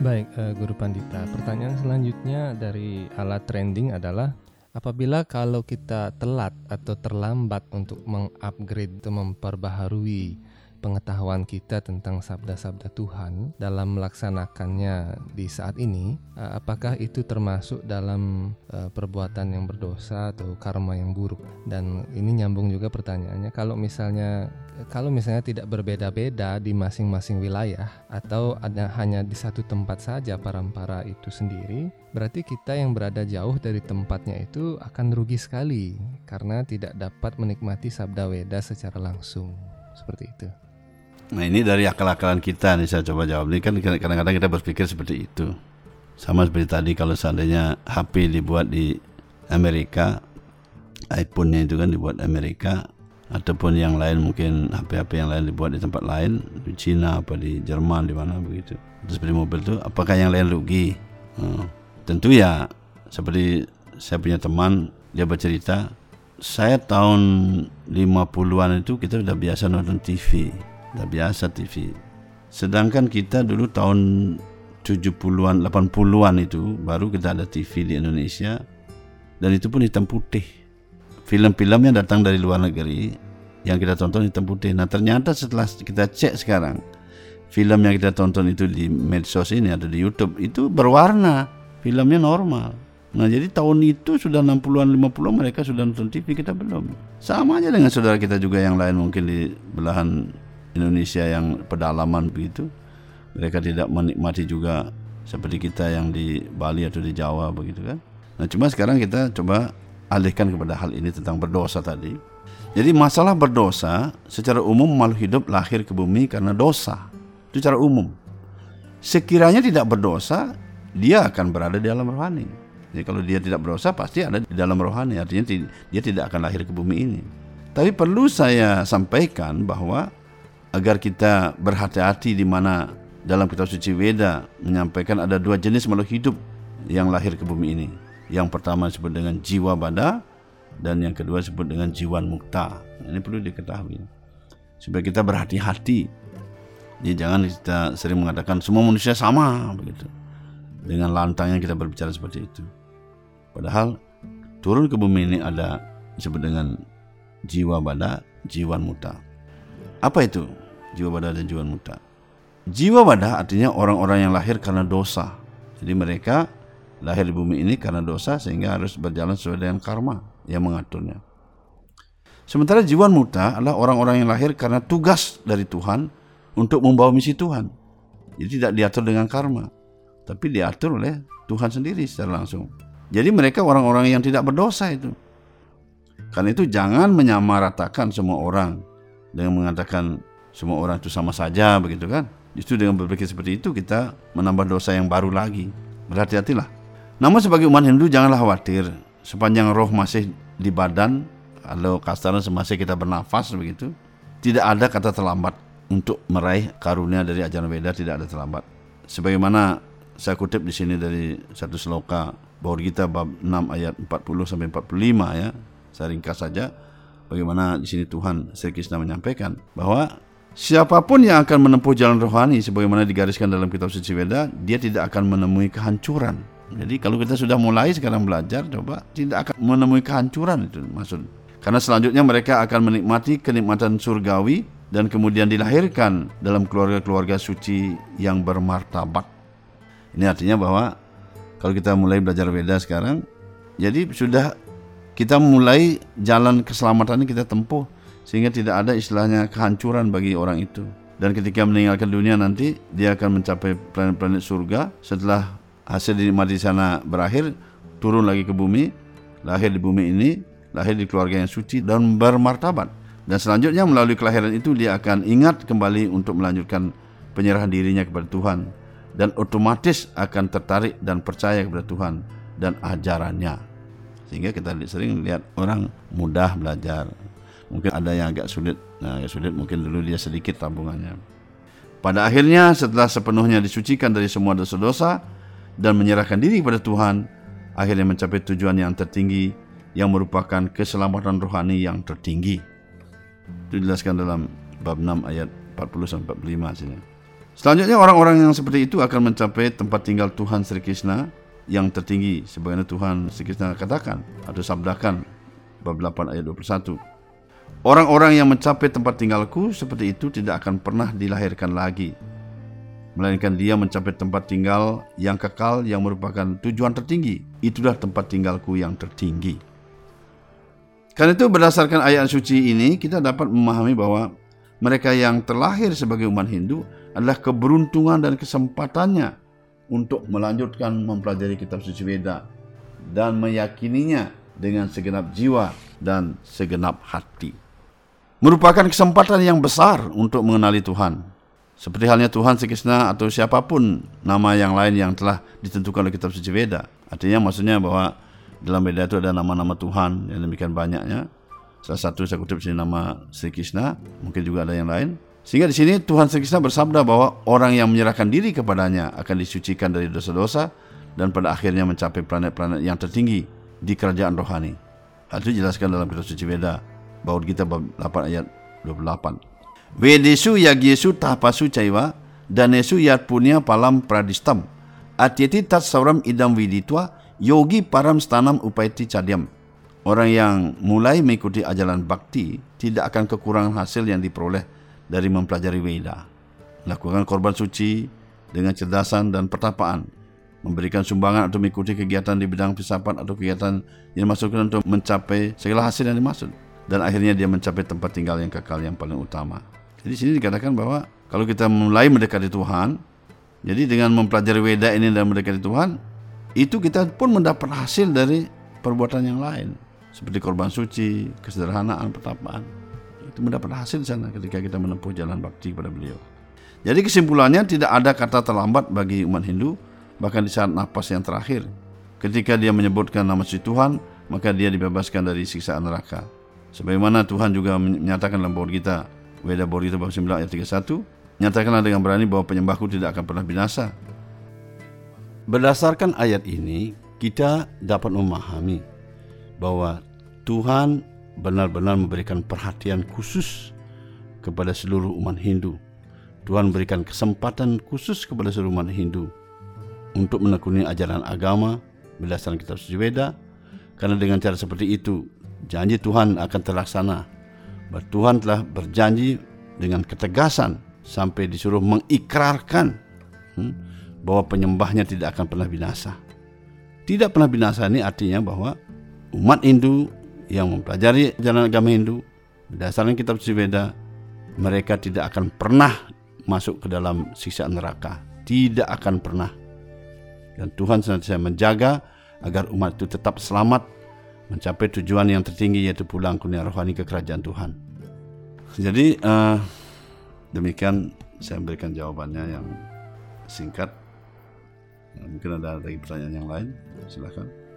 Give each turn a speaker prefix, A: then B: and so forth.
A: Baik, uh, Guru Pandita. Pertanyaan selanjutnya dari alat trending adalah apabila kalau kita telat atau terlambat untuk mengupgrade atau memperbaharui pengetahuan kita tentang sabda-sabda Tuhan dalam melaksanakannya di saat ini, eh, apakah itu termasuk dalam eh, perbuatan yang berdosa atau karma yang buruk? Dan ini nyambung juga pertanyaannya, kalau misalnya kalau misalnya tidak berbeda-beda di masing-masing wilayah atau ada hanya di satu tempat saja parampara itu sendiri, berarti kita yang berada jauh dari tempatnya itu akan rugi sekali karena tidak dapat menikmati sabda weda secara langsung. Seperti itu.
B: Nah ini dari akal-akalan kita nih saya coba jawab. Ini kan kadang-kadang kita berpikir seperti itu. Sama seperti tadi kalau seandainya HP dibuat di Amerika, iPhone-nya itu kan dibuat Amerika, ataupun yang lain mungkin HP-HP yang lain dibuat di tempat lain, di Cina apa di Jerman di mana begitu. Terus seperti mobil itu, apakah yang lain rugi? Hmm. Tentu ya, seperti saya punya teman, dia bercerita, saya tahun 50-an itu kita sudah biasa nonton TV Dah biasa TV. Sedangkan kita dulu tahun 70-an, 80-an itu baru kita ada TV di Indonesia dan itu pun hitam putih. Film-film yang datang dari luar negeri yang kita tonton hitam putih. Nah ternyata setelah kita cek sekarang film yang kita tonton itu di medsos ini atau di YouTube itu berwarna, filmnya normal. Nah jadi tahun itu sudah 60-an 50-an mereka sudah nonton TV kita belum. Sama aja dengan saudara kita juga yang lain mungkin di belahan Indonesia yang pedalaman begitu mereka tidak menikmati juga seperti kita yang di Bali atau di Jawa begitu kan. Nah cuma sekarang kita coba alihkan kepada hal ini tentang berdosa tadi. Jadi masalah berdosa secara umum makhluk hidup lahir ke bumi karena dosa. Itu secara umum. Sekiranya tidak berdosa dia akan berada di alam rohani. Jadi kalau dia tidak berdosa pasti ada di dalam rohani. Artinya dia tidak akan lahir ke bumi ini. Tapi perlu saya sampaikan bahwa agar kita berhati-hati di mana dalam kitab suci Weda menyampaikan ada dua jenis makhluk hidup yang lahir ke bumi ini. Yang pertama disebut dengan jiwa bada dan yang kedua disebut dengan jiwa mukta. Ini perlu diketahui supaya kita berhati-hati. Jadi jangan kita sering mengatakan semua manusia sama begitu. Dengan lantangnya kita berbicara seperti itu. Padahal turun ke bumi ini ada disebut dengan jiwa bada, jiwa muta. Apa itu jiwa badah dan jiwa muta? Jiwa badah artinya orang-orang yang lahir karena dosa. Jadi mereka lahir di bumi ini karena dosa sehingga harus berjalan sesuai dengan karma yang mengaturnya. Sementara jiwa muta adalah orang-orang yang lahir karena tugas dari Tuhan untuk membawa misi Tuhan. Jadi tidak diatur dengan karma, tapi diatur oleh Tuhan sendiri secara langsung. Jadi mereka orang-orang yang tidak berdosa itu. Karena itu jangan menyamaratakan semua orang dengan mengatakan semua orang itu sama saja begitu kan? Justru dengan berpikir seperti itu kita menambah dosa yang baru lagi. Berhati-hatilah. Namun sebagai umat Hindu janganlah khawatir. Sepanjang roh masih di badan kalau kastaran semasa kita bernafas begitu tidak ada kata terlambat untuk meraih karunia dari ajaran Weda tidak ada terlambat. Sebagaimana saya kutip di sini dari satu sloka bahwa kita bab 6 ayat 40 sampai 45 ya. Saya ringkas saja bagaimana di sini Tuhan Sri Krishna menyampaikan bahwa siapa pun yang akan menempuh jalan rohani sebagaimana digariskan dalam kitab suci Weda, dia tidak akan menemui kehancuran. Jadi kalau kita sudah mulai sekarang belajar, coba tidak akan menemui kehancuran itu maksud. Karena selanjutnya mereka akan menikmati kenikmatan surgawi dan kemudian dilahirkan dalam keluarga-keluarga suci yang bermartabat. Ini artinya bahwa kalau kita mulai belajar Weda sekarang, jadi sudah kita mulai jalan keselamatan kita tempuh sehingga tidak ada istilahnya kehancuran bagi orang itu. Dan ketika meninggalkan dunia nanti dia akan mencapai planet-planet surga setelah hasil dinikmati di sana berakhir turun lagi ke bumi, lahir di bumi ini, lahir di keluarga yang suci dan bermartabat. Dan selanjutnya melalui kelahiran itu dia akan ingat kembali untuk melanjutkan penyerahan dirinya kepada Tuhan dan otomatis akan tertarik dan percaya kepada Tuhan dan ajarannya sehingga kita sering lihat orang mudah belajar. Mungkin ada yang agak sulit. Nah agak sulit mungkin dulu dia sedikit tabungannya. Pada akhirnya setelah sepenuhnya disucikan dari semua dosa-dosa dan menyerahkan diri kepada Tuhan akhirnya mencapai tujuan yang tertinggi yang merupakan keselamatan rohani yang tertinggi. Itu dijelaskan dalam bab 6 ayat 40 sampai 45 sini. Selanjutnya orang-orang yang seperti itu akan mencapai tempat tinggal Tuhan Sri Krishna yang tertinggi sebagaimana Tuhan Krishna katakan atau sabdakan bab 8 ayat 21. Orang-orang yang mencapai tempat tinggalku seperti itu tidak akan pernah dilahirkan lagi. Melainkan dia mencapai tempat tinggal yang kekal yang merupakan tujuan tertinggi. Itulah tempat tinggalku yang tertinggi. Karena itu berdasarkan ayat suci ini kita dapat memahami bahwa mereka yang terlahir sebagai umat Hindu adalah keberuntungan dan kesempatannya untuk melanjutkan mempelajari kitab suci Weda dan meyakininya dengan segenap jiwa dan segenap hati. Merupakan kesempatan yang besar untuk mengenali Tuhan. Seperti halnya Tuhan Sekisna atau siapa pun nama yang lain yang telah ditentukan oleh kitab suci Weda. Artinya maksudnya bahwa dalam Weda itu ada nama-nama Tuhan yang demikian banyaknya. Salah satu saya kutip sini nama Sri Krishna, mungkin juga ada yang lain. Sehingga di sini Tuhan Sri Krishna bersabda bahwa orang yang menyerahkan diri kepadanya akan disucikan dari dosa-dosa dan pada akhirnya mencapai planet-planet yang tertinggi di kerajaan rohani. Hal itu dijelaskan dalam kitab suci Veda, Bawud Gita bab 8 ayat 28. Vedesu yagyesu tapasu caiva danesu yat punya palam pradistam. Atyeti tat sauram idam viditwa yogi param stanam upaiti cadyam. Orang yang mulai mengikuti ajaran bakti tidak akan kekurangan hasil yang diperoleh dari mempelajari Veda. Lakukan korban suci dengan cerdasan dan pertapaan. Memberikan sumbangan atau mengikuti kegiatan di bidang filsafat atau kegiatan yang dimasukkan untuk mencapai segala hasil yang dimaksud. Dan akhirnya dia mencapai tempat tinggal yang kekal yang paling utama. Jadi sini dikatakan bahwa kalau kita mulai mendekati Tuhan, jadi dengan mempelajari Weda ini dan mendekati Tuhan, itu kita pun mendapat hasil dari perbuatan yang lain seperti korban suci, kesederhanaan, pertapaan. Itu mendapat hasil sana ketika kita menempuh jalan bakti kepada beliau. Jadi kesimpulannya tidak ada kata terlambat bagi umat Hindu, bahkan di saat nafas yang terakhir. Ketika dia menyebutkan nama si Tuhan, maka dia dibebaskan dari siksaan neraka. Sebagaimana Tuhan juga menyatakan dalam Bawah kita, Weda Bawah kita bab 9 ayat 31, nyatakanlah dengan berani bahwa penyembahku tidak akan pernah binasa. Berdasarkan ayat ini, kita dapat memahami bahwa Tuhan benar-benar memberikan perhatian khusus kepada seluruh umat Hindu. Tuhan memberikan kesempatan khusus kepada seluruh umat Hindu untuk menekuni ajaran agama berdasarkan kitab suci Weda karena dengan cara seperti itu janji Tuhan akan terlaksana. Bahwa Tuhan telah berjanji dengan ketegasan sampai disuruh mengikrarkan hmm, bahwa penyembahnya tidak akan pernah binasa. Tidak pernah binasa ini artinya bahwa umat Hindu yang mempelajari jalan agama Hindu berdasarkan kitab suci Veda mereka tidak akan pernah masuk ke dalam siksa neraka. Tidak akan pernah. Dan Tuhan senantiasa menjaga agar umat itu tetap selamat mencapai tujuan yang tertinggi yaitu pulang ke dunia rohani ke kerajaan Tuhan. Jadi uh, demikian saya memberikan jawabannya yang singkat. Mungkin ada lagi pertanyaan yang lain? Silakan